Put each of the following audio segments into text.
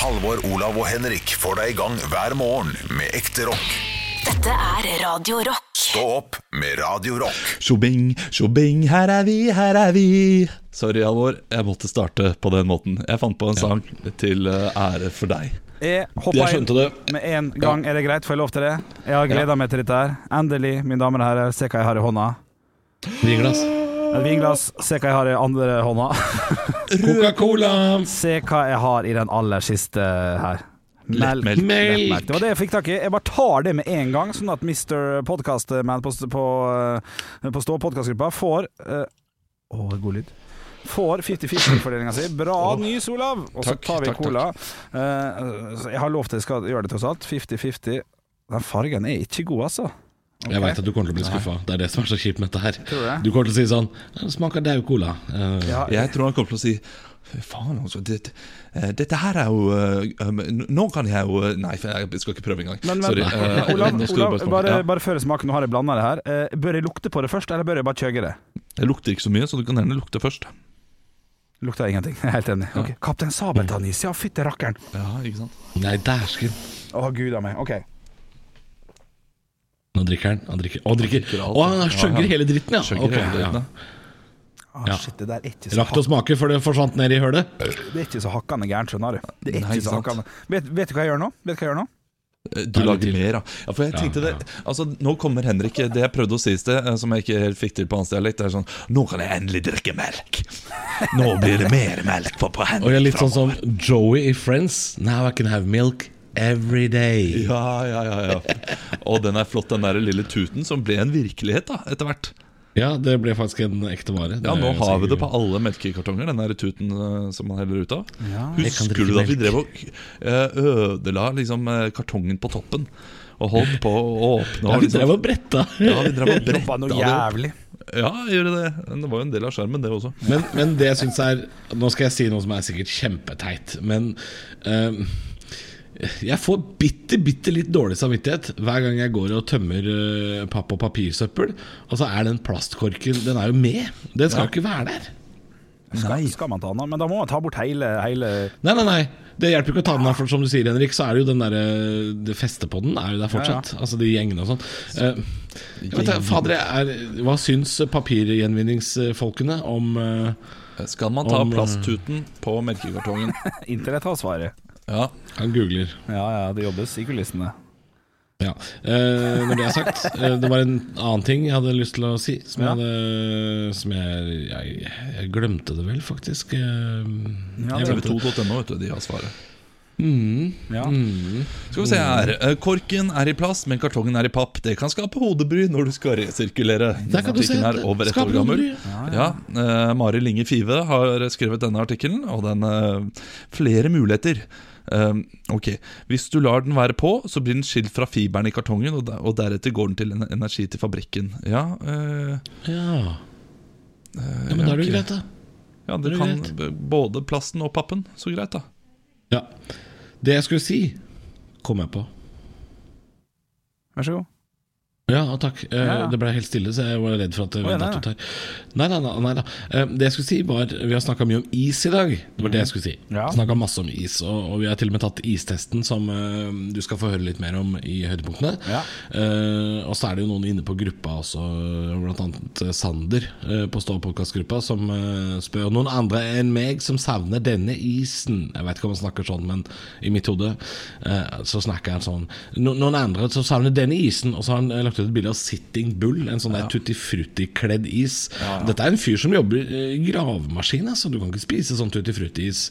Halvor, Olav og Henrik får deg i gang hver morgen med ekte rock. Dette er Radio Rock. Stå opp med Radio Rock. Tjobing, tjobing, her er vi, her er vi. Sorry, Halvor. Jeg måtte starte på den måten. Jeg fant på en sang til eh, ære for deg. Jeg hoppa inn det. med en gang. Er det greit? Får jeg lov til det? Jeg har gleda meg til dette her. Endelig, mine damer og herrer, se hva jeg har i hånda. Vinglass. Et vinglass. Se hva jeg har i andre hånda. Coca-Cola. Se hva jeg har i den aller siste her. Melk. Melk. Melk. Det var det jeg fikk tak i. Jeg bare tar det med en gang, sånn at Mr. Podcastman på, på, eh, på Stå podkastgruppa får eh, Å, god lyd. Får 50-50-fordelinga si. Bra nys, Olav! Og så tar vi takk, cola. Takk. Uh, jeg har lov til jeg skal gjøre det, tross alt. 50-50. Den fargen er ikke god, altså. Jeg veit at du kommer til å bli skuffa. Det er det som er så kjipt med dette her. Du kommer til å si sånn Det smaker daud cola. Uh, Ja, Jeg tror han kommer til å si Fy faen, altså. Det, eh, dette her er jo um, Nå kan jeg jo Nei, jeg skal ikke prøve engang. Men, men Sorry. Uh, Olav, Olav bare bare, Ja. bare før jeg smaker, nå har jeg blanda det her. Uh, bør jeg lukte på det først, eller bør jeg bare kjøge det? Det lukter ikke så mye, så du kan gjerne lukte først. Lukter ingenting. Jeg er helt enig. Ok, Kaptein Sabeltann-is, ja fytti rakkeren. Ja, ikke sant? Nei, dæsken. Å gud a meg. Ok. Nå drikker han. Han drikker. og drikker. drikker alt. Å, han Ja, skjøgger hele dritten, ja. Skjøgger hele dritten, ja. Ah, Ja. Shit, det der er ikke så, Rakk det å smake før det forsvant ned i hølet? det er ikke så hakkande gærent, skjønner du. Det er Nei, ikke så sant. hakkande. Vet, vet du hva jeg gjør nå? Vet du hva jeg gjør nå? Eh, Du lager mer, ja. ja. For jeg tenkte det. Altså, nå kommer Henrik Det jeg prøvde å si i sted, eh, som jeg ikke helt fikk til på hans dialekt, det er sånn Nå kan jeg endelig drikke melk. Nå blir det mer melk på, på Og jeg er litt sånn som Joey i Friends. Now I can have milk every day. Ja, ja, ja, ja. Og den er flott, den der lille tuten som ble en virkelighet da, etter hvert. Ja, det ble faktisk en ekte vare. Ja, Nå har vi det på alle melkekartonger, den der tuten eh, som man heller ut av. Ja, Husker du da vi drev og eh, ødela liksom eh, kartongen på toppen? Og holdt på å åpne Ja, vi liksom, drev og bretta. Ja, vi drev og bretta noe jævlig. Ja, gjorde det. Men Det var jo en del av skjermen, det også. Men, men det jeg syns er Nå skal jeg si noe som er sikkert kjempeteit, men ehm, jeg får bitte, bitte litt dårlig samvittighet hver gang jeg går og tømmer eh, papp- og papirsøppel. Og så er den plastkorken Den er jo med! Den skal jo ikke være der. Skal, skal man ta den av? Men da må man ta bort hele, hele Nei, nei, nei. Det hjelper ikke å ta den av, for som du sier, Henrik, så er det jo den derre Det festet på den er jo der fortsatt. Altså de gjengene og sånn. Eh, jeg vet, fader, jeg er, hva syns papirgjenvinningsfolkene om uh, Skal man ta Om, eh, plasttuten på melkekartongen? Internett har svaret. Ja. Han googler. Ja ja, det jobbes i kulissene. Ja. Eh, når det er sagt, eh, det var en annen ting jeg hadde lyst til å si. Som, Ja. jeg, hadde, som jeg, jeg Jeg glemte det vel, faktisk. Eh, Ja, jeg det- glemte det. TV2.no, vet du, de har svaret. Mm, Ja. mm. Skal vi se her. Eh, Korken er i plast, men kartongen er i papp. Det kan skape hodebry når du skal resirkulere. Der kan du se Artikkelen er det over ett år gammel. hodebry. Ja, eh, Mari Linge Five har skrevet denne artikkelen, og den flere muligheter. Eh, ok, Hvis du lar den være på, så blir den skilt fra fiberen i kartongen, og, der, og deretter går den til en energi til fabrikken. Ja, Uh, Ja. ja, men da er det jo greit, da. ja Det du er kan greit. både plasten og pappen. Så greit, da. Ja. Det jeg skulle si, kom jeg på. Vær så god. Ja, takk. Eh, Ja, ja. Det ble helt stille, så jeg var redd for at det ja, nei. Nei, nei, nei, da. Eh, Det jeg skulle si var Vi har snakka mye om is i dag. Det var det jeg skulle si. Ja. Snakka masse om is, og, og vi har til og med tatt istesten, som uh, du skal få høre litt mer om i høydepunktene. Ja. Eh, og så er det jo noen inne på gruppa også, blant annet Sander uh, på Stå podkastgruppa, som spør noen andre enn meg som savner denne isen. Jeg vet ikke om han snakker sånn, men i mitt hode så snakker han sånn. No, noen andre som savner denne isen, og så har han lagt ut et bilde av Sitting Bull, en sånn der tutti frutti-kledd is. Dette er en fyr som jobber eh, i gravemaskin, altså. Du kan ikke spise sånn tutti frutti-is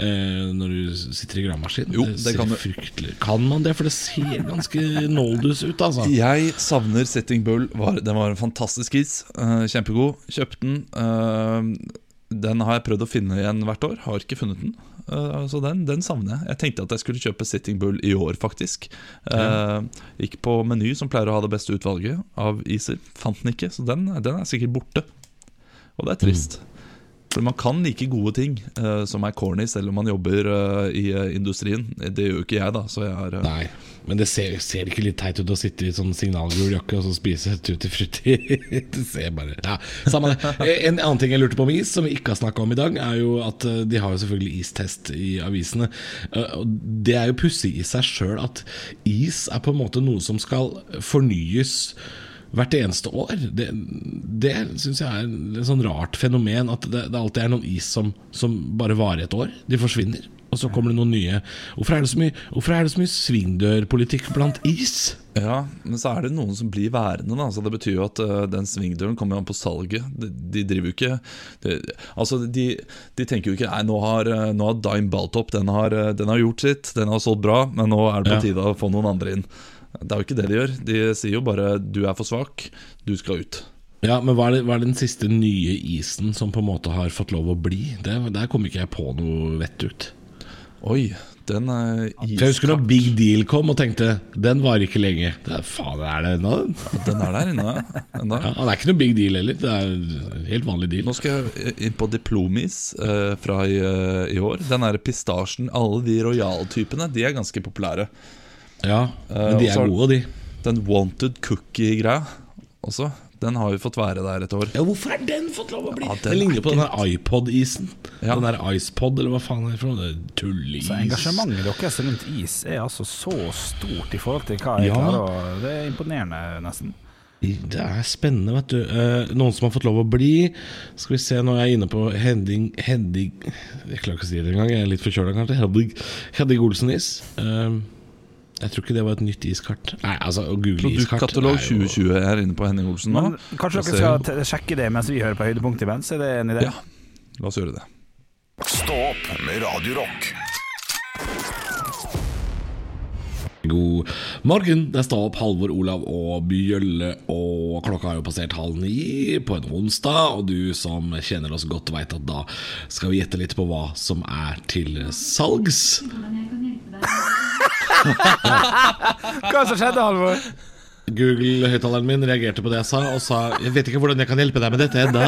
eh, når du sitter i gravemaskin. Jo, det ser kan du. Kan man det? For det ser ganske noldus ut, altså. Jeg savner Sitting Bull. Var, den var en fantastisk is. eh, kjempegod. Kjøpte den. eh, den har jeg prøvd å finne igjen hvert år. Har ikke funnet den. Eh, så den, den savner jeg. Jeg tenkte at jeg skulle kjøpe Sitting Bull i år, faktisk. Ja. gikk på Meny, som pleier å ha det beste utvalget av iser. Fant den ikke, så den, den er sikkert borte. Og det er trist. For Man kan like gode ting uh, som er corny, selv om man jobber uh, i eh, industrien. Det gjør jo ikke jeg, da. Jeg er, Nei, men det ser, ser ikke litt teit ut å sitte i sånn signalgul jakke og så spise tutti frutti? det ser bare Ja, samme det. En annen ting jeg lurte på om is, som vi ikke har snakka om i dag, er jo at de har jo selvfølgelig istest i avisene. Det er jo pussig i seg sjøl at is er på en måte noe som skal fornyes hvert eneste år. Det, det syns jeg er et sånn rart fenomen. At det, det alltid er noen is som, som bare varer et år. De forsvinner. Og så kommer det noen nye. Hvorfor er det så mye, hvorfor er det så mye svingdørpolitikk blant is? Ja, men så er det noen som blir værende. Da. Så det betyr jo at uh, den svingdøren kommer an på salget. De, de driver jo ikke de, Altså, de, de tenker jo ikke Nei, nå har, eh, nå har Dime Baltop den har, eh, den har gjort sitt, den har solgt bra, men nå er det på tide å få noen andre inn. Det er jo ikke det de gjør. De sier jo bare 'du er for svak, du skal ut'. Ja, men hva er, det, hva er den siste nye isen som på en måte har fått lov å bli? Det, der kom ikke jeg på noe vett ut. Oi, den er For jeg husker når Big Deal kom og tenkte Den varer ikke lenge. Det er, faen, er det ennå? Den er der inne ennå. Ja, det er ikke noe big deal heller. Det er helt vanlig deal. Nå skal jeg inn på Diplomis eh, fra i, eh, i år. Den der pistasjen, alle de royal-typene, de er ganske populære. Ja, men de er er gode, de. Den wanted cookie-greia også, den har jo fått være der et år. Ja, Hvorfor har den fått lov å bli? Ja, den den ligner er på den der iPod-isen. Ja. Den der Icepod, eller hva faen er det for noe? Er Tulleis. Så engasjementet deres rundt is er altså så stort i forhold til hva jeg Ja. klarer å Det er imponerende, nesten. Det er spennende, vet du. Eh, noen som har fått lov å bli. Skal vi se, nå er jeg inne på Hedding Hedding Jeg klarer ikke å si det engang, jeg er litt forkjøla kanskje. Hedding, Hedding Olsen-is. Eh, jeg tror ikke det var et nytt iskart. Nei, altså, å google iskart Produktkatalog er 2020 er inne på Henning Olsen nå. Men kanskje dere skal sjekke det mens vi hører på høydepunktet imens? Er det en idé? Ja, la oss gjøre det. Stå opp med Radiorock. God morgen. Det står opp Halvor, Olav og Bjølle, og klokka har jo passert halv ni på en onsdag. Og du som kjenner oss godt, veit at da skal vi gjette litt på hva som er til salgs. Hva som skjedde, Halvor? Google-høyttaleren min reagerte på det jeg sa, og sa 'Jeg vet ikke hvordan jeg kan hjelpe deg med dette ennå'.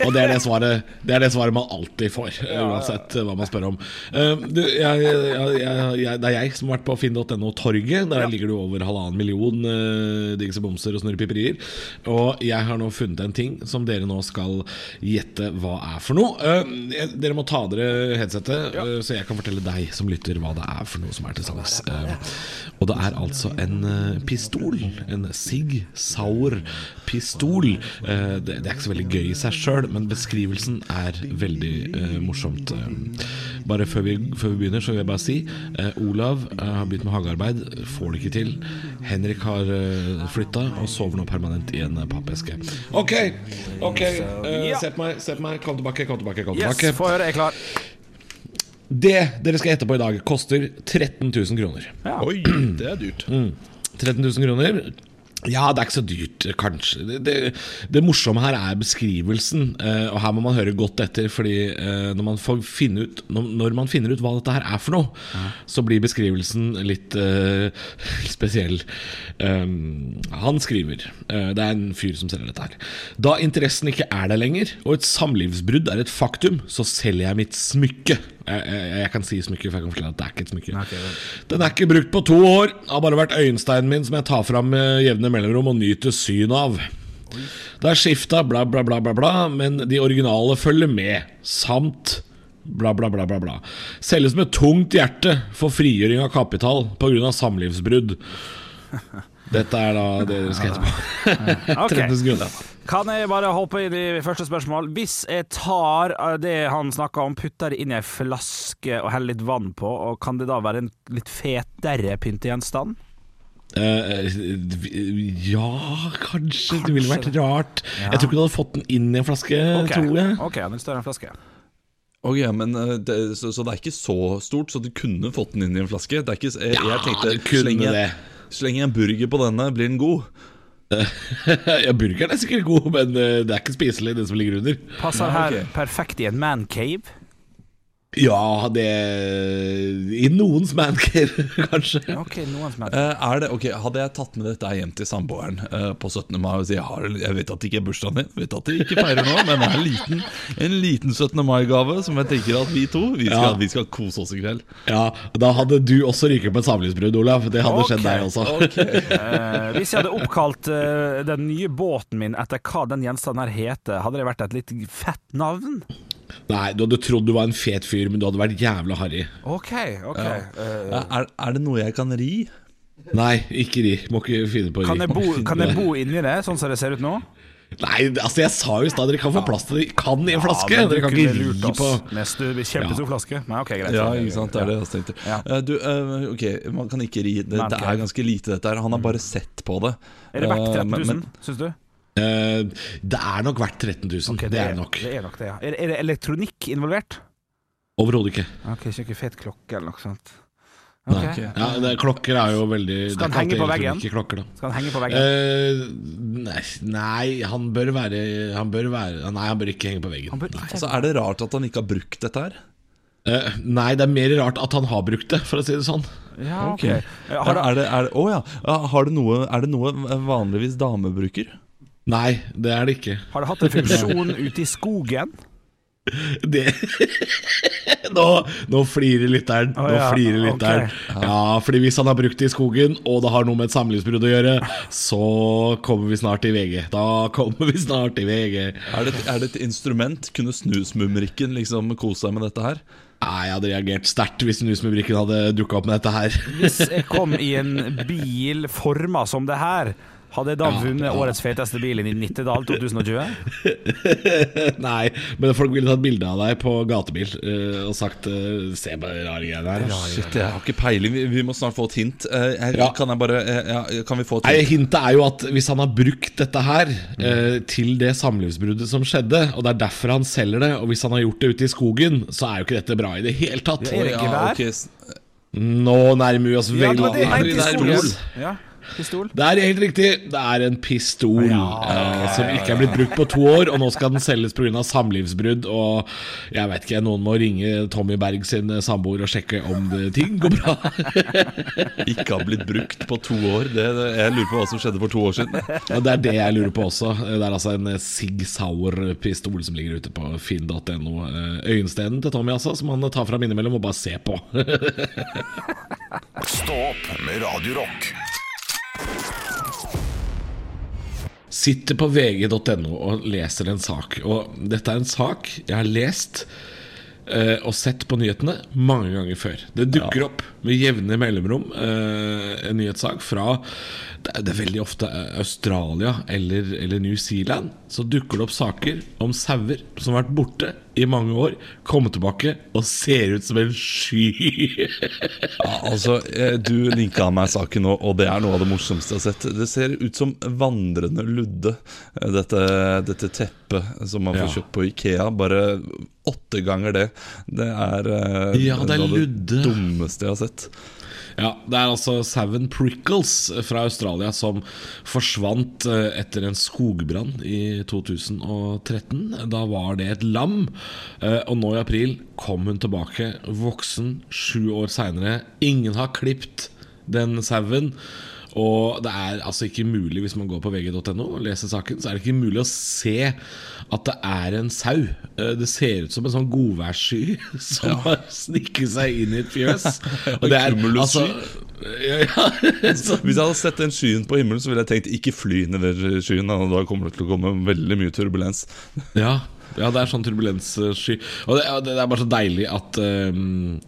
og det er det, svaret, det er det svaret man alltid får, uansett hva man spør om. Uh, du, jeg, jeg, jeg, det er jeg som har vært på finn.no-torget. Der ligger det over halvannen million uh, dingser bomser og snurrepiperier. Og jeg har nå funnet en ting som dere nå skal gjette hva er for noe. Uh, dere må ta dere headsetet, uh, så jeg kan fortelle deg som lytter hva det er for noe som er til salgs. Eh, og det er altså en eh, pistol. En Sig Sauer-pistol. Eh, det, er ikke så veldig gøy i seg sjøl, men beskrivelsen er veldig eh, morsomt. Eh, bare før vi, før vi begynner, så vil jeg bare si eh, Olav eh, har begynt med hagearbeid. Får det ikke til. Henrik har uh, flytta og sover nå permanent i en eh, pappeske. OK, ok eh, se på meg, se på meg. Kom tilbake, kom tilbake. kom Yes, tilbake få høre. Jeg er klar. Det dere skal gjette på i dag, koster 13 000 kroner. Oi, det er dyrt. 13 000 kroner. Ja, det er ikke så dyrt, kanskje. Det, det, det morsomme her er beskrivelsen, eh, og her må man høre godt etter. Fordi eh, når, man får finne ut, når, når man finner ut hva dette her er for noe, så blir beskrivelsen litt eh, spesiell. Um, han skriver eh, Det er en fyr som selger dette her. Da interessen ikke er der lenger, og et samlivsbrudd er et faktum, så selger jeg mitt smykke. Jeg, jeg, jeg kan si smykke, for jeg kan forklare at det er ikke et smykke. Den er ikke brukt på to år. Har bare vært øyensteinen min som jeg tar fram med jevne mellomrom og nyter syn av. Det er skifta bla, bla, bla, bla, bla, men de originale følger med. Samt bla, bla, bla, bla, bla. Selges med tungt hjerte for frigjøring av kapital pga. samlivsbrudd. Dette er da det dere skal gjette på. Ok. 13 000 kroner. Kan jeg bare hoppe inn i første spørsmål? Hvis jeg tar eh, det han snakka om, putter det inn i ei flaske og heller litt vann på, og kan det da være en litt fetere pyntegjenstand? Uh, ja, kanskje. Det ville vært rart. Jeg tror ikke du hadde fått den inn i en flaske, Ok, tror jeg. Ok, den er større enn flaske. Ok, men eh, det, så, så det er ikke så stort, så du kunne fått den inn i en flaske? Det er ikke, jeg, jeg tenkte, du kunne slenge, det. Slenger jeg en burger på denne, blir den god? ja, burgeren er sikkert god, men eh, det er ikke spiselig, den som ligger under. Passer her perfekt i en mancave. Ja, det I noens mancave, kanskje. Ok, noens som er Eh, er det, okay, Hadde jeg tatt med dette hjem til samboeren eh, på 17. mai og si jeg, har, jeg vet at det ikke er bursdagen din, vet at de ikke feirer nå, men det er en liten, en liten 17. mai-gave som jeg tenker at vi to vi skal, Ja. vi skal kose oss i kveld. Ja, Da hadde du også ryket på et samlivsbrudd, Olav. Det hadde skjedd deg også. Eh, hvis jeg hadde oppkalt den nye båten min etter hva den gjenstanden her heter, hadde det vært et litt fett navn? Nei, du hadde trodd du var en fet fyr, men du hadde vært jævla harry. Ok, ok. Uh, Er, er det noe jeg kan ri? Nei, ikke ri. Må ikke finne på å ri. kan, jeg bo, kan jeg bo inni det, sånn som det ser ut nå? Nei, altså jeg sa jo i stad dere kan få plass til det. Kan i en flaske. Ja, dere kan ikke ri på Neste kjempestor ja. flaske. Nei, ok, greit. Ja, ikke sant, det er det jeg tenkte. Ja. Eh, du, eh, ok, man kan ikke ri. Det, Nei, det er ganske lite, dette her. Han har bare sett på det. Er det verdt Eh, 13 000, men- syns du? Eh, Det er nok verdt 13 000. Okay, det er det nok. Det er nok det, ja. Er, er det elektronikk involvert? Overhodet ikke. Ok, Ikke noe fet klokke eller noe sånt? Nei. Ja, det, klokker er jo veldig Skal er henge på veggen? Klokker. Skal han henge på veggen? Uh, nei, nei, han bør være Han bør være Nei, han bør ikke henge på veggen. Så ikke Er det rart at han ikke har brukt dette her? Uh, nei, det er mer rart at han har brukt det, for å si det sånn. Ja, ok. Ok. Eh, Har Er det, er ja. ja har det noe, er det noe vanligvis damer bruker? Nei, det er det ikke. har det hatt en funksjon ute i skogen? Det Nå, nå flirer lytteren. Nå oh, ja, flirer lytteren. Okay. Ja, fordi hvis han har brukt det i skogen, og det har noe med et samlivsbrudd å gjøre, så kommer vi snart til VG. Da kommer vi snart til VG. Er det, er det et instrument? Kunne snusmumrikken liksom kose seg med dette her? Nei, jeg hadde reagert sterkt hvis Snusmumrikken hadde dukka opp med dette her. Hvis jeg kom i en bil forma som det her, hadde jeg da vunnet årets feteste bil i Nittedal 2020? Nei, men folk ville tatt bilde av deg på gatebil eh, og sagt eh, Se på de rare greiene her. Shit, jeg har ikke peiling. Vi, vi må snart få et hint. Eh, jeg, Ja. Kan jeg bare ja, Kan vi få et Nei, hint? Hintet er jo at hvis han har brukt dette her eh, til det samlivsbruddet som skjedde, og det er derfor han selger det, og hvis han har gjort det ute i skogen, så er jo ikke dette bra i det hele tatt. Ja, er det Ja, gevær? ok, s- Nå nærmer vi oss Ja, veldig Ja, det en det er pistol. Ja. Det er helt riktig. Det er en pistol eh, som ikke er blitt brukt på to år, og nå skal den selges pga. samlivsbrudd. Og jeg vet ikke, noen må ringe Tommy Berg sin samboer og sjekke om det, ting går bra. Ikke har blitt brukt på to år. Det, det, jeg lurer på hva som skjedde for to år siden. Og Det er det jeg lurer på også. Det er altså en eh, Sig Sauer-pistol som ligger ute på finn.no. Eh, Øyenstenen til Tommy, altså, som han tar fram innimellom og bare ser på. Stå opp med Radio Rock. Sitter på vg.no og leser en sak. Og dette er en sak jeg har lest eh, og sett på nyhetene mange ganger før. Det dukker opp med jevne mellomrom eh, en nyhetssak fra det er, det veldig ofte eh, Australia eller, eller New Zealand. Så dukker det opp saker om sauer som har vært borte i mange år, kommer tilbake og ser ut som en sky. Ja, altså, eh, Du linka meg saken nå, og det er noe av det morsomste jeg har sett. Det ser ut som vandrende ludde, dette, dette teppet som man får Ja. kjøpt på Ikea. Bare åtte ganger det. Det er, Ja, det er ludde. dummeste jeg har sett. Ja, Det er altså Seven Prickles fra Australia som forsvant eh, etter en skogbrann i 2013. Da var det et lam. eh, Og nå i april kom hun tilbake, voksen, sju år seinere. Ingen har klipt den sauen. Og det er altså ikke mulig, hvis man går på vg.no og leser saken, så er det ikke mulig å se at det er en sau. Eh, Det ser ut som en sånn godværssky som har snikket seg inn i et fjøs. Og det er altså ja, ja, Hvis jeg hadde sett den skyen på himmelen, så ville jeg tenkt ikke fly nedover skyen. Da Da kommer det til å komme veldig mye turbulens. ja, ja, det er sånn turbulenssky. Og det, det er bare så deilig at um,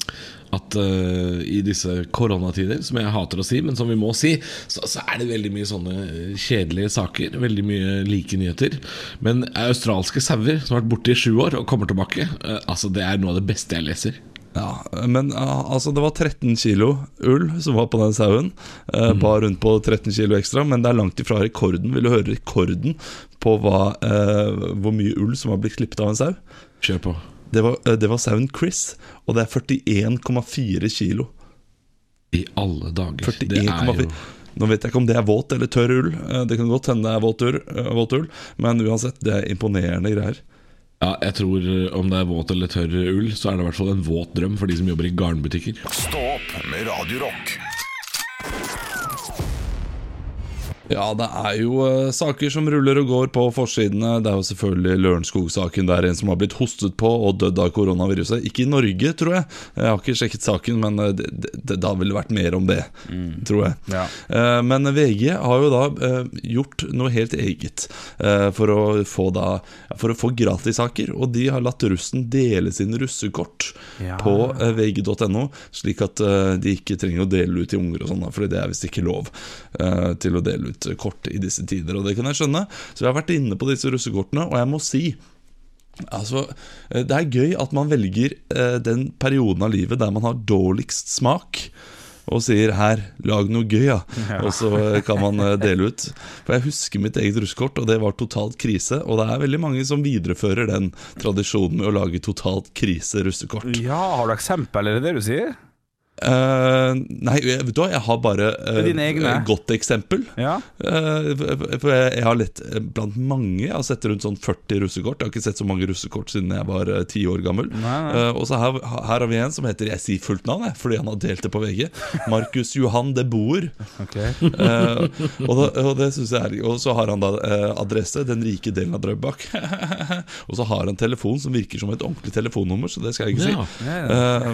at uh, i disse koronatider, som jeg hater å si, men som vi må si, så, så er det veldig mye sånne kjedelige saker. Veldig mye like nyheter. Men australske sauer som har vært borte i sju år og kommer tilbake, uh, altså det er noe av det beste jeg leser. Ja, Men altså det var 13 kilo ull som var på den sauen. Eh, Bare rundt på 13 kilo ekstra, men det er langt ifra rekorden. Vil du høre rekorden på hva, eh, hvor mye ull som har blitt klippet av en sau? Kjør på. Det var, eh, det var sauen Chris, og det er 41,4 kilo. I alle dager. Det er 41,4 jo Nå vet jeg ikke om det er våt eller tørr ull. Eh, Det kan godt hende det er våt ull, eh, våt ull men uansett, det er imponerende greier. Ja, jeg tror eh, om det er våt eller tørr ull, så er det i hvert fall en våt drøm for de som jobber i garnbutikker. Stå opp med Radio Rock. Ja, det er jo uh, saker som ruller og går på forsidene. Det er jo selvfølgelig Lørenskog-saken der en som har blitt hostet på og dødd av koronaviruset. Ikke i Norge, tror jeg. Jeg har ikke sjekket saken, men eh, det, det, har vel vært mer om det, tror jeg. Ja. Uh, Men VG har jo da uh, gjort noe helt eget for å få da For å få gratissaker. Og de har latt russen dele sine russekort Ja. på vg.no, slik at de ikke trenger å dele ut til unger og sånn, for det er visst ikke lov til å dele ut kort i disse tider. Og det kan jeg skjønne. Så jeg har vært inne på disse russekortene, og jeg må si Altså, eh, Det er gøy at man velger eh, den perioden av livet der man har dårligst smak, og sier 'her, lag noe gøy', ja. Og så eh, kan man dele ut. For jeg husker mitt eget russekort, og det var totalt krise. Og det er veldig mange som viderefører den tradisjonen med å lage totalt krise russekort. Ja, har du eksempel, er det det du sier? Eh, nei, vet du hva, jeg har bare Dine et godt eksempel. Ja. Uh, For jeg, jeg har lett blant mange Jeg har sett rundt sånn 40 russekort. Jeg har ikke sett så mange russekort siden jeg var ti år gammel. Nei, nei. Eh, og så her, her har vi en som heter Jeg sier fullt navn, jeg, fordi han har delt det på VG. Markus Johan de Boer. Okay. Eh, og, da, og det synes jeg er Og så har han da adresse, den rike delen av Drøbak. og så har han telefon som virker som et ordentlig telefonnummer, så det skal jeg ikke si. Ja. Eh,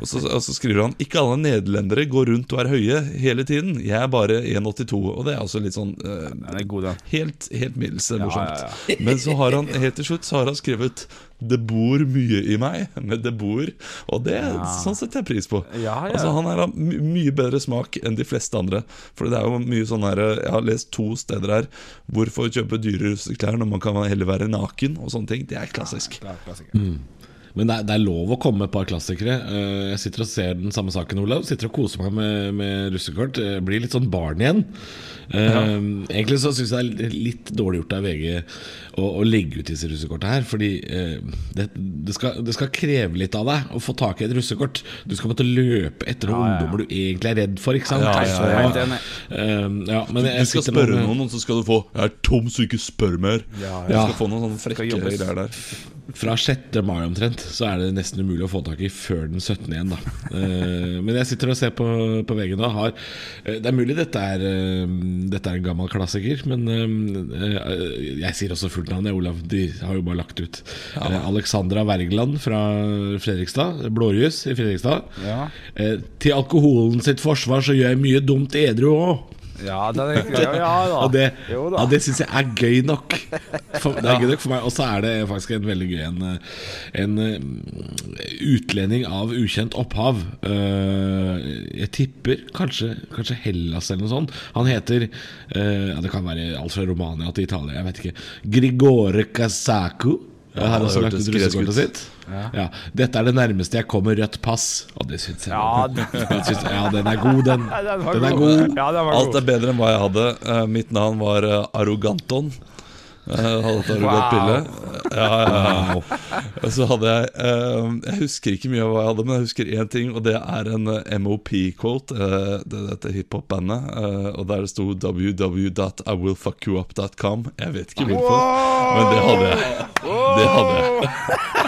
og, så, og så skriver han Ikke alle nederlendere går rundt og er høye hele tiden. Jeg er bare 1,82. Og det er altså litt sånn uh, ja, er god. Helt, helt middels morsomt. ja, Men så har han helt til slutt Så har han skrevet 'Det bor mye i meg', med 'det bor'. Og det sånn setter jeg pris på. Ja, ja. Altså Han er av mye bedre smak enn de fleste andre. For det er jo mye sånn her Jeg har lest to steder her 'Hvorfor kjøpe dyre klær når man kan heller være naken?' og sånne ting. Det er klassisk. Men det er, det er lov å komme med et par klassikere. Eh, Jeg sitter og ser den samme saken, Olav. Sitter og koser meg med, med russekort. Eh, Blir litt sånn barn igjen. Ja. Egentlig så syns jeg det er litt dårlig gjort av VG å, å legge ut disse russekortene her. Fordi eh, det, det, skal, det skal kreve litt av deg å få tak i et russekort. Du skal måtte løpe etter noen Ja, ja. ungdommer du egentlig er redd for, ikke sant? Ja, ja, ja. Så, eh, Du skal spørre noen, og så skal du få 'Jeg er tom, så ikke spør mer'. Ja, Du skal få noen sånne frekke greier der. Fra 6. mai omtrent Så er det nesten umulig å få tak i før den 17. igjen da Eh, Men jeg sitter og ser på, på veggen og har eh, Det er mulig dette er, eh, dette er en gammel klassiker Men jeg sier også fullt navn, Olav De har jo bare lagt ut Ja. Alexandra Wergeland fra Fredrikstad Blårjus i Fredrikstad Ja. Til alkoholen sitt forsvar så gjør jeg mye dumt edru også Ja, den er, ja, ja da. og det, Jo ja, det syns jeg er gøy nok. For, det er gøy nok for meg Og så er det faktisk en veldig gøy en, eh, en eh, utlending av ukjent opphav. Eh, jeg tipper kanskje, kanskje Hellas eller noe sånt. Han heter eh, ja, Det kan være alt fra Romania til Italia, jeg vet ikke. Grigore Casaco. Ja, har det også lagt ut ut. russekortet sitt. Ja. Dette er det nærmeste jeg kommer rødt pass, og det syns jeg Ja, det syns jeg, Ja, den er god, den. Den Den er god. god. Ja, den Alt er bedre enn hva jeg hadde. Eh, mitt navn var eh, Arroganton. Jeg hadde tatt wow. Wow. pille. Ja, ja, ja. Så hadde jeg eh, Jeg husker ikke mye av hva jeg hadde, men jeg husker én ting, og det er en eh, MOP-quote. Uh, det, dette hiphop-bandet. eh, og der det sto 'www.iwillfuckyouup.com'. Jeg vet ikke hvorfor, men det hadde jeg. Det hadde jeg.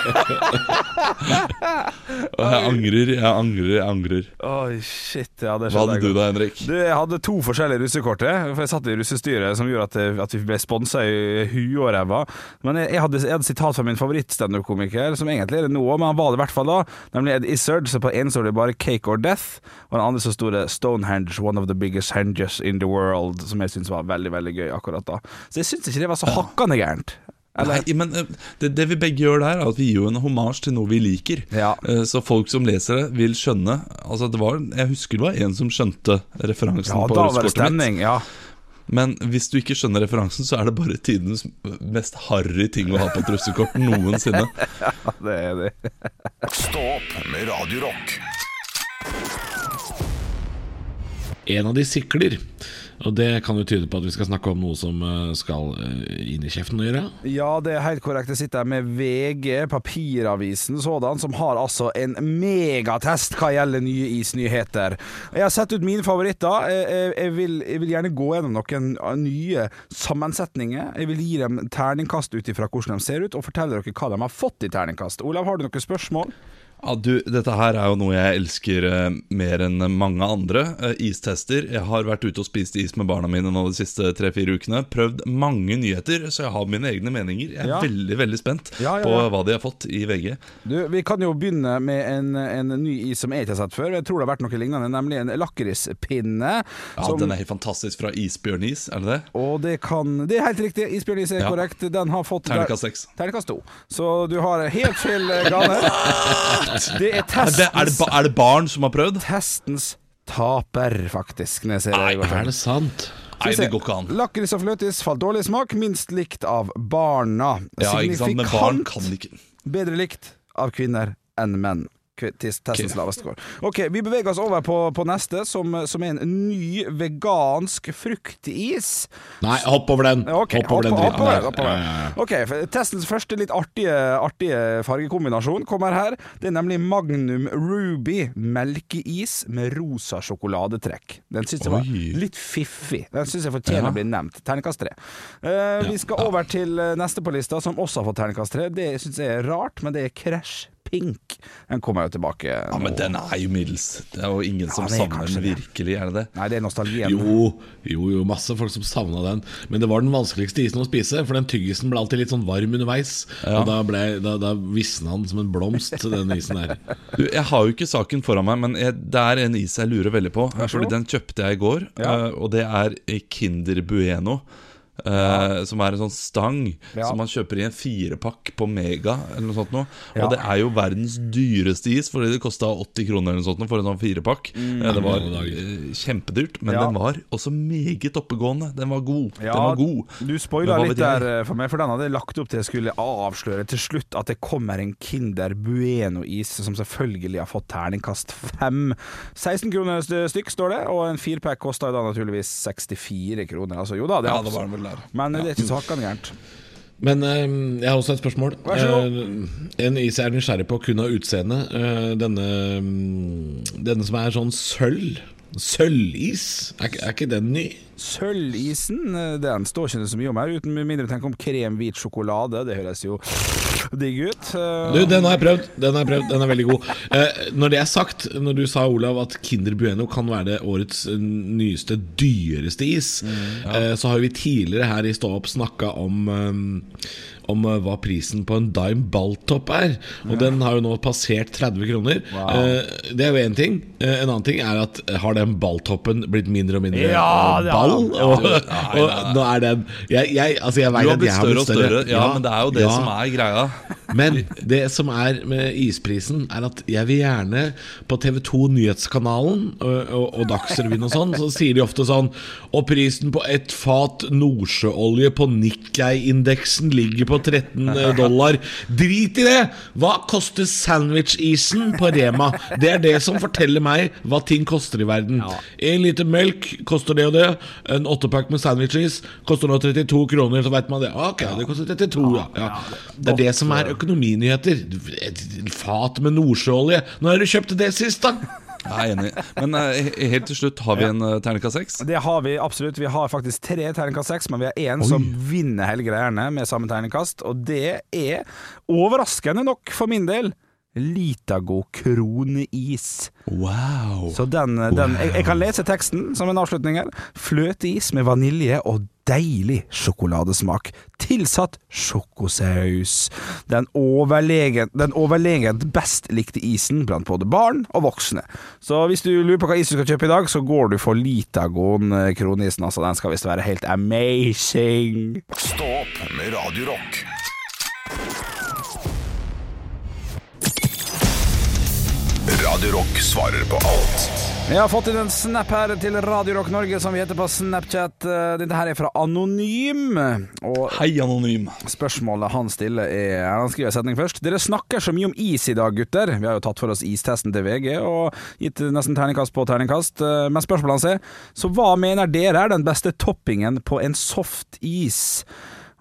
og jeg angrer, jeg angrer, jeg angrer. Oi, shit. Ja, det Hva hadde du da, Henrik? Du, jeg hadde to forskjellige russekort. For jeg satt i russestyret som gjorde at, at vi ble sponsa i huet og ræva. Men jeg, jeg, hadde, jeg hadde sitat fra min favorittstandup-komiker, som egentlig er det nå, men han var det i hvert fall da. Nemlig Ed Izzard. Så på den ene står det bare 'Cake or Death', og den andre så sto det 'Stonehenge, one of the biggest henges in the world', som jeg syntes var veldig, veldig gøy akkurat da. Så jeg syns ikke det var så hakkande gærent. Eller? Nei, men eh, det, det vi begge gjør der, er at vi gir jo en homasj til noe vi liker. Ja. Eh, Så folk som leser det, vil skjønne Altså det var, Jeg husker det var en som skjønte referansen Ja, på det mitt. Ja. Men hvis du ikke skjønner referansen, så er det bare tidens mest harry ting å ha på et russekort noensinne. Det er det. Stå opp med Radiorock. En av de sikler. Og det kan jo tyde på at vi skal snakke om noe som eh, skal eh, inn i kjeften å gjøre. Ja, det er helt korrekt. Jeg sitter her med VG, papiravisen sådan, som har altså en megatest hva gjelder nye isnyheter. Jeg har sett ut mine favoritter. Jeg, vil, jeg vil gjerne gå gjennom noen nye sammensetninger. Jeg vil gi dem terningkast ut ifra hvordan de ser ut, og fortelle dere hva de har fått i terningkast. Olav, har du noen spørsmål? Ja, du, Dette her er jo noe jeg elsker eh, mer enn mange andre. Eh, istester. Jeg har vært ute og spist is med barna mine nå de siste tre-fire ukene. Prøvd mange nyheter, så jeg har mine egne meninger. Jeg er Ja. veldig veldig spent Ja, ja, på ja. hva de har fått i VG. Du, Vi kan jo begynne med en, en ny is som jeg ikke har sett før. Jeg tror det har vært noe lignende, nemlig en lakrispinne. Ja, Den er helt fantastisk fra Isbjørnis, er det det? Og det kan Det er helt riktig. Isbjørnis er Ja. korrekt. Den har fått Terningkast seks. Terningkast to. Så du har helt feil eh, gane. Det er Er det, er, det, er det barn som har prøvd? testens taper, faktisk. Det. Er det sant? Nei, det går ikke an. Lakris og fløtis falt dårlig smak, minst likt av barna. Ja, barn Signifikant kan ikke bedre likt av kvinner enn menn. Testens laveste score. Ok, Vi beveger oss over på, på neste, som, som er en ny vegansk fruktis. Nei, hopp over den. Ok, hopp over den hopp- hopp. Ok, Testens første litt artige, artige fargekombinasjon kommer her. Det er nemlig Magnum Ruby melkeis med rosa sjokoladetrekk. Den syns jeg var litt fiffig. Den syns jeg fortjener Ja. å bli nevnt. Terningkast tre. Eh, vi skal over til eh, neste på lista, som også har fått terningkast tre. Det syns jeg er rart, men det er Crash Pink. Den kommer jo tilbake Ja. Men den er jo middels. Det er jo ingen som er savner den virkelig, er det det? Nei, det er nostalgien. Jo, jo, jo, masse folk som savna den. Men det var den vanskeligste isen å spise, for den tyggisen ble alltid litt sånn varm underveis. Ja. Og da, ble, da, da visna den som en blomst, den isen der. Du, jeg har jo ikke saken foran meg, men jeg, det er en is jeg lurer veldig på. Fordi. Den kjøpte jeg i går, Ja. eh, og det er Kinder Bueno. Eh, Som er en sånn stang Ja. som man kjøper i en firepakk på Mega. Eller noe sånt noe. Ja. Og det er jo verdens dyreste is, fordi det kosta 80 kroner eller noe sånt noe for en sånn firepakk. Eh, Det var eh, kjempedyrt, men Mm. Ja. den var også meget oppegående. Den var god. Ja, den var god. Du spoila litt der for meg, for den hadde jeg lagt opp til jeg skulle avsløre til slutt at det kommer en Kinder Bueno-is som selvfølgelig har fått terningkast fem. 16 kroner stykk, står det, og en firepakk kosta da naturligvis 64 kroner. Altså jo da, det Ja, det var vel der. Men det er ikke så hakkende gærent. Men eh, jeg har også et spørsmål. Vær så. Eh, en is jeg er nysgjerrig på kun av utseende. Eh, denne, mm, denne som er sånn sølv. Sølvis. Er, er ikke den ny? Sølvisen, eh, den står ikke så mye om her, uten mindre tenk om kremhvit sjokolade. Det høres jo digg ut. Eh, Du, den har jeg prøvd. Den har jeg prøvd, den er veldig god. Eh, når det er sagt, når du sa Olav at Kinder Bueno kan være det årets nyeste, dyreste is, eh, så har vi tidligere her i Stå opp snakka om eh, om eh, hva prisen på en Dime Balltop er. Og den har jo nå passert 30 kroner. Eh, det er jo én ting. Eh, en annen ting er at har den balltoppen blitt mindre og mindre Ja, ball? Ja, og, og nå er den Jeg, jeg, altså jeg vet har at blitt jeg har større og større. Ja, Ja, men det er jo det ja. som er greia. Men det som er med isprisen, er at jeg vil gjerne på TV2 Nyhetskanalen og, og Dagsrevyen og sånn, så sier de ofte sånn Og prisen på ett fat nordsjøolje på Nikkei-indeksen ligger på 13 dollar. Drit i det! Hva koster sandwich-isen på Rema? Det er det som forteller meg hva ting koster i verden. En liter melk koster det og det. En åttepack med sandwich-is koster nå 32 kroner. Så vet man det. Ok, det koster 32, ja. ja. Det er det som er økonominyheter. Et fat med nordsjøolje. Når har du kjøpt det sist, da? Jeg er enig. Men uh, helt til slutt, har vi en uh, terningkast seks? Det har vi absolutt. Vi har faktisk tre terningkast seks, men vi har én som vinner hele greiene med samme terningkast, og det er overraskende nok for min del Litago kroneis. Wow. Så den, den jeg, jeg kan lese teksten som en avslutning her. Fløteis med vanilje og deilig sjokoladesmak. Tilsatt sjokosaus. Den overlegent, den overlegent best likte isen blant både barn og voksne. Så hvis du lurer på hva is du skal kjøpe i dag, så går du for Litagon kroneisen kronisen. Altså, den skal visst være helt amazing. Stopp med Radio Radio Rock svarer på alt. Jeg har fått inn en snap her til Radio Rock Norge, som vi heter på Snapchat. Eh, Dette her er fra Anonym. Og Hei, anonym. spørsmålet han stiller er Han skriver en setning først. Dere snakker så mye om is i dag, gutter. Vi har jo tatt for oss istesten til VG og gitt nesten terningkast på terningkast. Eh, Men spørsmålet hans er Så hva mener dere er den beste toppingen på en soft is?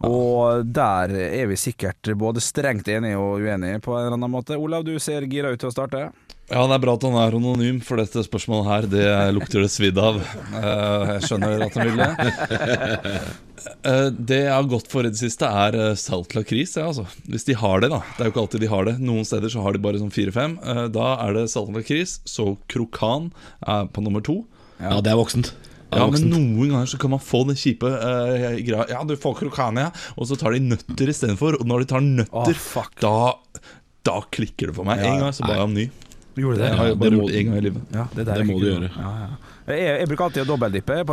Og der er vi sikkert både strengt enige og uenige på en eller annen måte. Olav, du ser gira ut til å starte. Ja, det er bra at han er anonym, for dette spørsmålet her, det lukter det svidd av. Eh, jeg skjønner at han vil det. Eh, det jeg har gått for i det siste, er eh, salt lakris. Ja, altså. Hvis de har det, da. Det er jo ikke alltid de har det. Noen steder så har de bare sånn fire-fem. Da er det salt lakris. Så krokan er på nummer to. Ja, det er voksent. Ja, men noen ganger så kan man få den kjipe uh, greia Ja, du får krokan, ja. Og så tar de nøtter istedenfor. Og når de tar nøtter, oh, fuck. da, da klikker det for meg. Ja, En gang så ba jeg om ny. Gjorde det? Ja, jeg bare må- gjort det én gang i livet. Ja, det, der Det må du gjøre. Ja, ja. Jeg, jeg bruker alltid å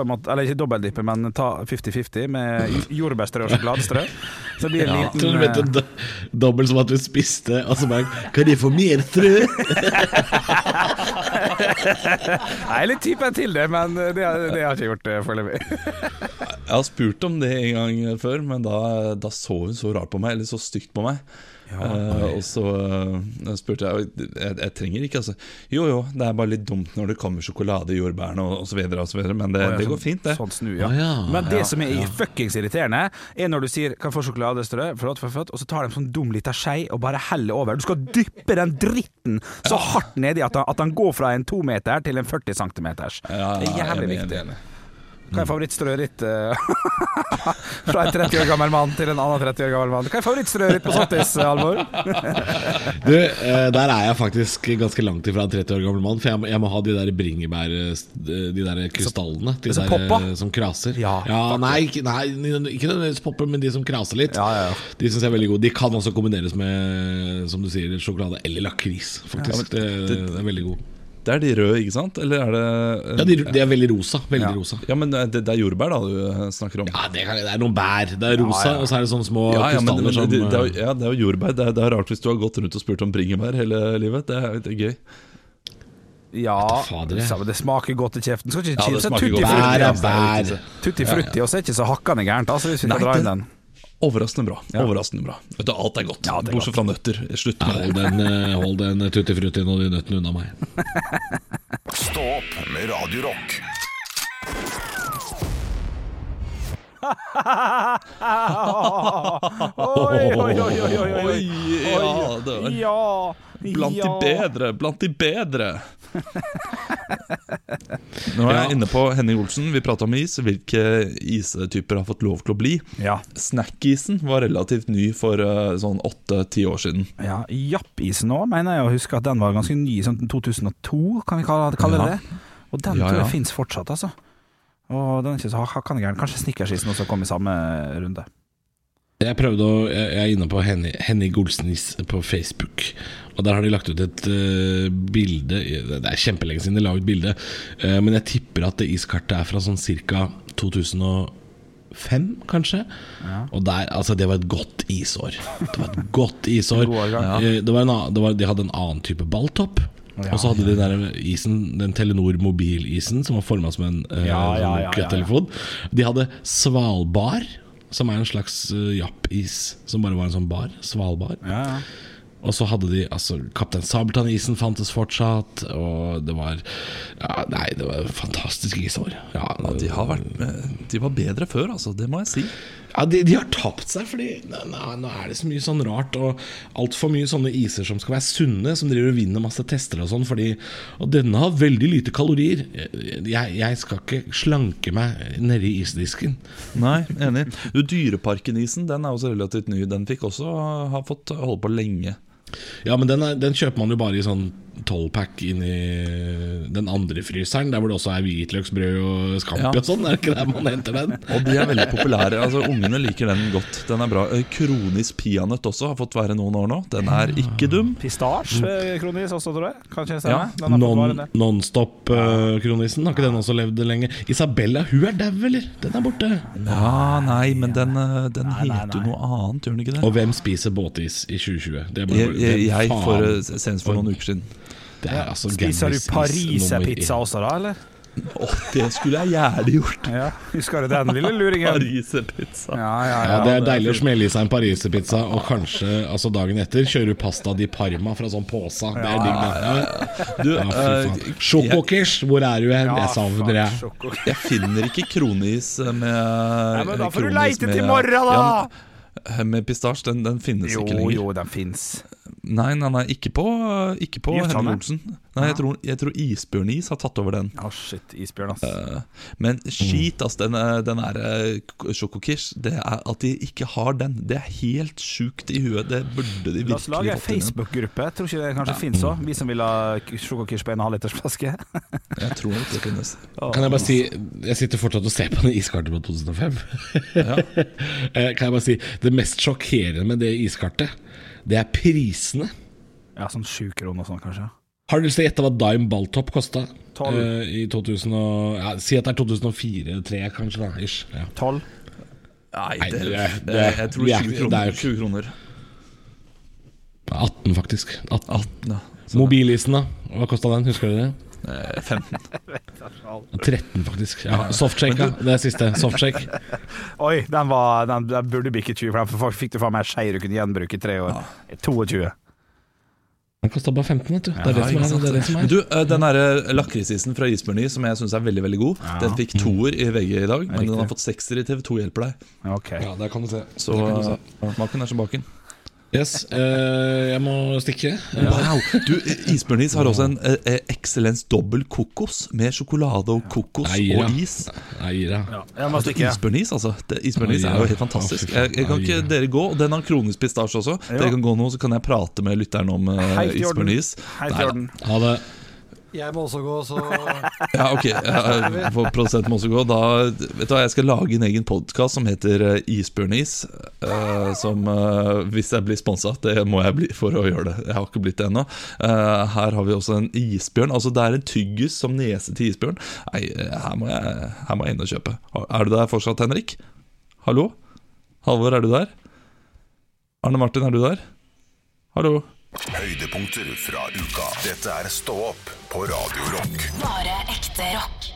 måte, eller ikke dobbeldippe, men ta 50-50 med jordbærstrø og sjokoladestrø. Så blir det en du liten vet det do- Dobbelt som at du spiste, og så bare Kan jeg få mer trø? eh, Jeg er litt typen til det, men det, det har jeg ikke gjort eh, foreløpig. Jeg har spurt om det en gang før, men da, da så hun så rart på meg, eller så stygt på meg. Eh, og så uh, spurte jeg jeg, jeg trenger ikke, altså. Jo jo, det er bare litt dumt når det kommer sjokolade i jordbærene og, osv., så videre, og så videre, men det, oh, ja, det går sånn- fint, det. Sånn snu, ja. Oh, ja. Men det Ja, som er fuckings irriterende, er når du sier 'kan få sjokoladestrø', flott, Forlåt, forlåt og så tar de en sånn dum lita skei og bare heller over. Du skal dyppe den dritten så hardt nedi at den, at den går fra en tometer til en 40 centimeters. Ja, det er jævlig enig, viktig. Hva er favorittstrøet ditt? eh, Fra en 30 år gammel mann til en annen 30 år gammel mann. Hva er favorittstrøet ditt på sottis, Alvor? Du, eh, der er jeg faktisk ganske langt ifra en 30 år gammel mann. For jeg må, jeg må ha de der bringebær De der krystallene. De som, der eh, som kraser. Ja, nei, ikke, nei, ikke nødvendigvis popper, men de som kraser litt. Ja, ja, ja. De syns jeg er veldig gode. De kan også kombineres med Som du sier, sjokolade eller lakris. Faktisk. det, det er veldig god. Det er de røde, ikke sant? Eller er det eh, Ja, de, de er veldig rosa. Veldig Ja. rosa. Ja, men det, det er jordbær da du eh, snakker om? Ja, det, kan, det er noen bær. Det er rosa, Ja, ja. og så er det sånne små Ja, ja, men, krystaller men som det, det, er, eh, ja, det er jo jordbær. Det er, det er rart hvis du har gått rundt og spurt om bringebær hele livet. Det er, det er gøy. Ja, fader, det smaker godt i kjeften. Skal ikke Ja, det chipse smaker tutti godt. Bær frutti. er bær. Tutti frutti også er ikke så hakkende gærent, altså, hvis vi Nei, dra inn den. Overraskende bra. Overraskende bra Vet du, Alt er godt. Ja, er Bortsett fra nøtter. Slutt med Hold den, eh, hold den tutti frutti og de nøttene unna meg. Stå opp med Radio Rock. Oi, oi, oi, oi, oi, oi. Oi, ja, det var Ja, Blant ja. de bedre, blant de bedre. Nå er jeg inne på Henning Olsen. Vi prata om is. Hvilke istyper har fått lov til å bli? Ja, Snackisen var relativt ny for eh, sånn åtte-ti år siden. ja. Jappisen òg, mener jeg å huske at den var ganske ny, sånn 2002, kan vi kalle, kalle det Ja. det. Og den Ja, tror jeg ja. fins fortsatt, altså. Og den er ikke så hakkende. Kanskje Snickersisen også kom i samme runde. Jeg prøvde å Jeg er inne på Henny, Henny Golsnis på Facebook. Og Der har de lagt ut et uh, bilde Det er kjempelenge siden de la ut bilde, uh, men jeg tipper at det iskartet er fra sånn ca. 2005, kanskje. Og der, altså Det var et godt isår. Det var et godt isår. God ja. uh, det var en, det var, de hadde en annen type balltopp. Og så hadde de den der isen Den Telenor mobilisen som var forma som en uh, Ja, ja, ja, ja, ja. Nokia-telefon. De hadde Svalbard, som er en slags uh, jappis som bare var en sånn bar. Svalbard. Ja, ja. Og så hadde de altså Kaptein Sabeltann-isen fantes fortsatt, og det var ja, Nei, det var fantastisk isår. Ja, Ja, de, har vært, eh, de var bedre før, altså. Det må jeg si. Ja, de, de har tapt seg, fordi nå, er det så mye sånn rart. Og altfor mye sånne iser som skal være sunne, som driver og vinner masse tester og sånn. Fordi Og denne har veldig lite kalorier. Jeg, jeg skal ikke slanke meg nedi isdisken. Nei, enig. Du, Dyreparken-isen den er også relativt ny. Den fikk også ha fått holde på lenge. Ja, men den, er, den kjøper man jo bare i sånn 12-pack inni den andre fryseren, der hvor det også er hvitløksbrød og scampi Ja. og sånn. Er det ikke der man henter den? Og de er veldig populære. altså Ungene liker den godt. Den er bra. Eh, Kronis peanøtt også har fått være noen år nå. Den er ikke dum. Pistasje, eh, kronis også, tror jeg. Kanskje stemme? Ja, Non. Nonstop-kronisen, har ikke den også levd lenge? Isabella, hun er dau, eller? Den er borte. Ja, nei, men den, eh, den Nei, nei, heter jo noe annet, gjør den ikke det? Og hvem spiser båtis i 2020? Det er bare- Jeg, for, eh, senest for noen uker siden. Det er altså Spiser du pariserpizza også, da, eller? Åh, det skulle jeg gjerne gjort. Ja, Husker du den lille luringen? Pariserpizza. Ja, ja, Ja, Det er deilig å smelle i seg en pariserpizza, og kanskje altså dagen etter kjører du pasta di Parma fra sånn pose. Det er digg, det. Du, Ja, eh. Sjokokish, hvor er du hen? Ja, Jeg savner deg. jeg finner ikke kronis med Nei, men da får du leite til morgen, da! Ja, med pistasje, den, den finnes Jo, ikke lenger. jo, den fins. Nei, nei, nei, ikke på, ikke på han Olsen. Nei, jeg tror, jeg tror Isbjørnis har tatt over den. Å, shit. Isbjørn, ass. uh, Men skit, ass. Den, eh, den der eh, Sjokokish, det er at de ikke har den. Det er helt sjukt i huet. Det burde de La oss lage virkelig en. Facebook-gruppe. Tror ikke det kanskje finnes òg, vi som vil ha sjokokish på en halvlitersflaske. Jeg tror nok det finnes. Kan jeg bare si Jeg sitter fortsatt og ser på den iskartet fra 2005. Ja. Eh, Kan jeg bare si Det mest sjokkerende med det iskartet, det er prisene. Ja, sånn sju kroner og sånn, kanskje. Har du lyst til å gjette hva Dime Balltop kosta? Tolv. Eh, I 2000 og, ja, Si at det er 2004-2003, kanskje. da ish, ja. Tolv? Nei, Nei, det, det- det, det- jeg tror er 20 ikke- det er kroner. jo ikke- 20 kroner. 18, faktisk. 18. 18, ja. Mobilisen, da? Hva kosta den? Husker dere det? 15. 13, faktisk. Ja, Softshake, ja. Det er siste. Softshake. Oi, den, var, den, den burde bikke 20, for den fikk du faen meg skei du kunne gjenbruke i tre år. 22. Den kosta bare 15, vet du. Det er det som er. Det er, det som Men er. du, eh, den derre lakrisisen fra Isbjørny som jeg syns er veldig veldig god, den fikk toer i VG i dag, men den har fått sekser i TV2 hjelper deg. Okay. Ja, der kan du se. Så kan du se. eh, smaken er som baken. Yes, eh, jeg må stikke. Eh, Wow! Du, Isbjørnis har også en eh, eksellens dobbel kokos med sjokolade og kokos Eira. og is. Eira. Jeg må stikke. Isbjørnis, altså. Det, isbjørnis er jo helt fantastisk. Jeg, jeg kan ikke dere gå? Og den har kronisk pistasje også. Dere kan gå nå, så kan jeg prate med lytteren om uh, Helt i orden. isbjørnis. Helt i orden. Ha det. Jeg må også gå, så Ja, ok. Ja, for produsenten må også gå. Da, vet du hva, Jeg skal lage en egen podkast som heter eh, Isbjørnis. Uh, som uh, Hvis jeg blir sponsa, det må jeg bli for å gjøre det. Jeg har ikke blitt det ennå. Uh, her har vi også en isbjørn. Altså Det er en tyggis som nese til isbjørn. Nei, eh, her må jeg, her må jeg inn og kjøpe. Er du der fortsatt, Henrik? Hallo? Halvor, er du der? Arne Martin, er du der? Hallo? Høydepunkter fra uka. Dette er Stå opp på Radio Rock. Bare ekte rock.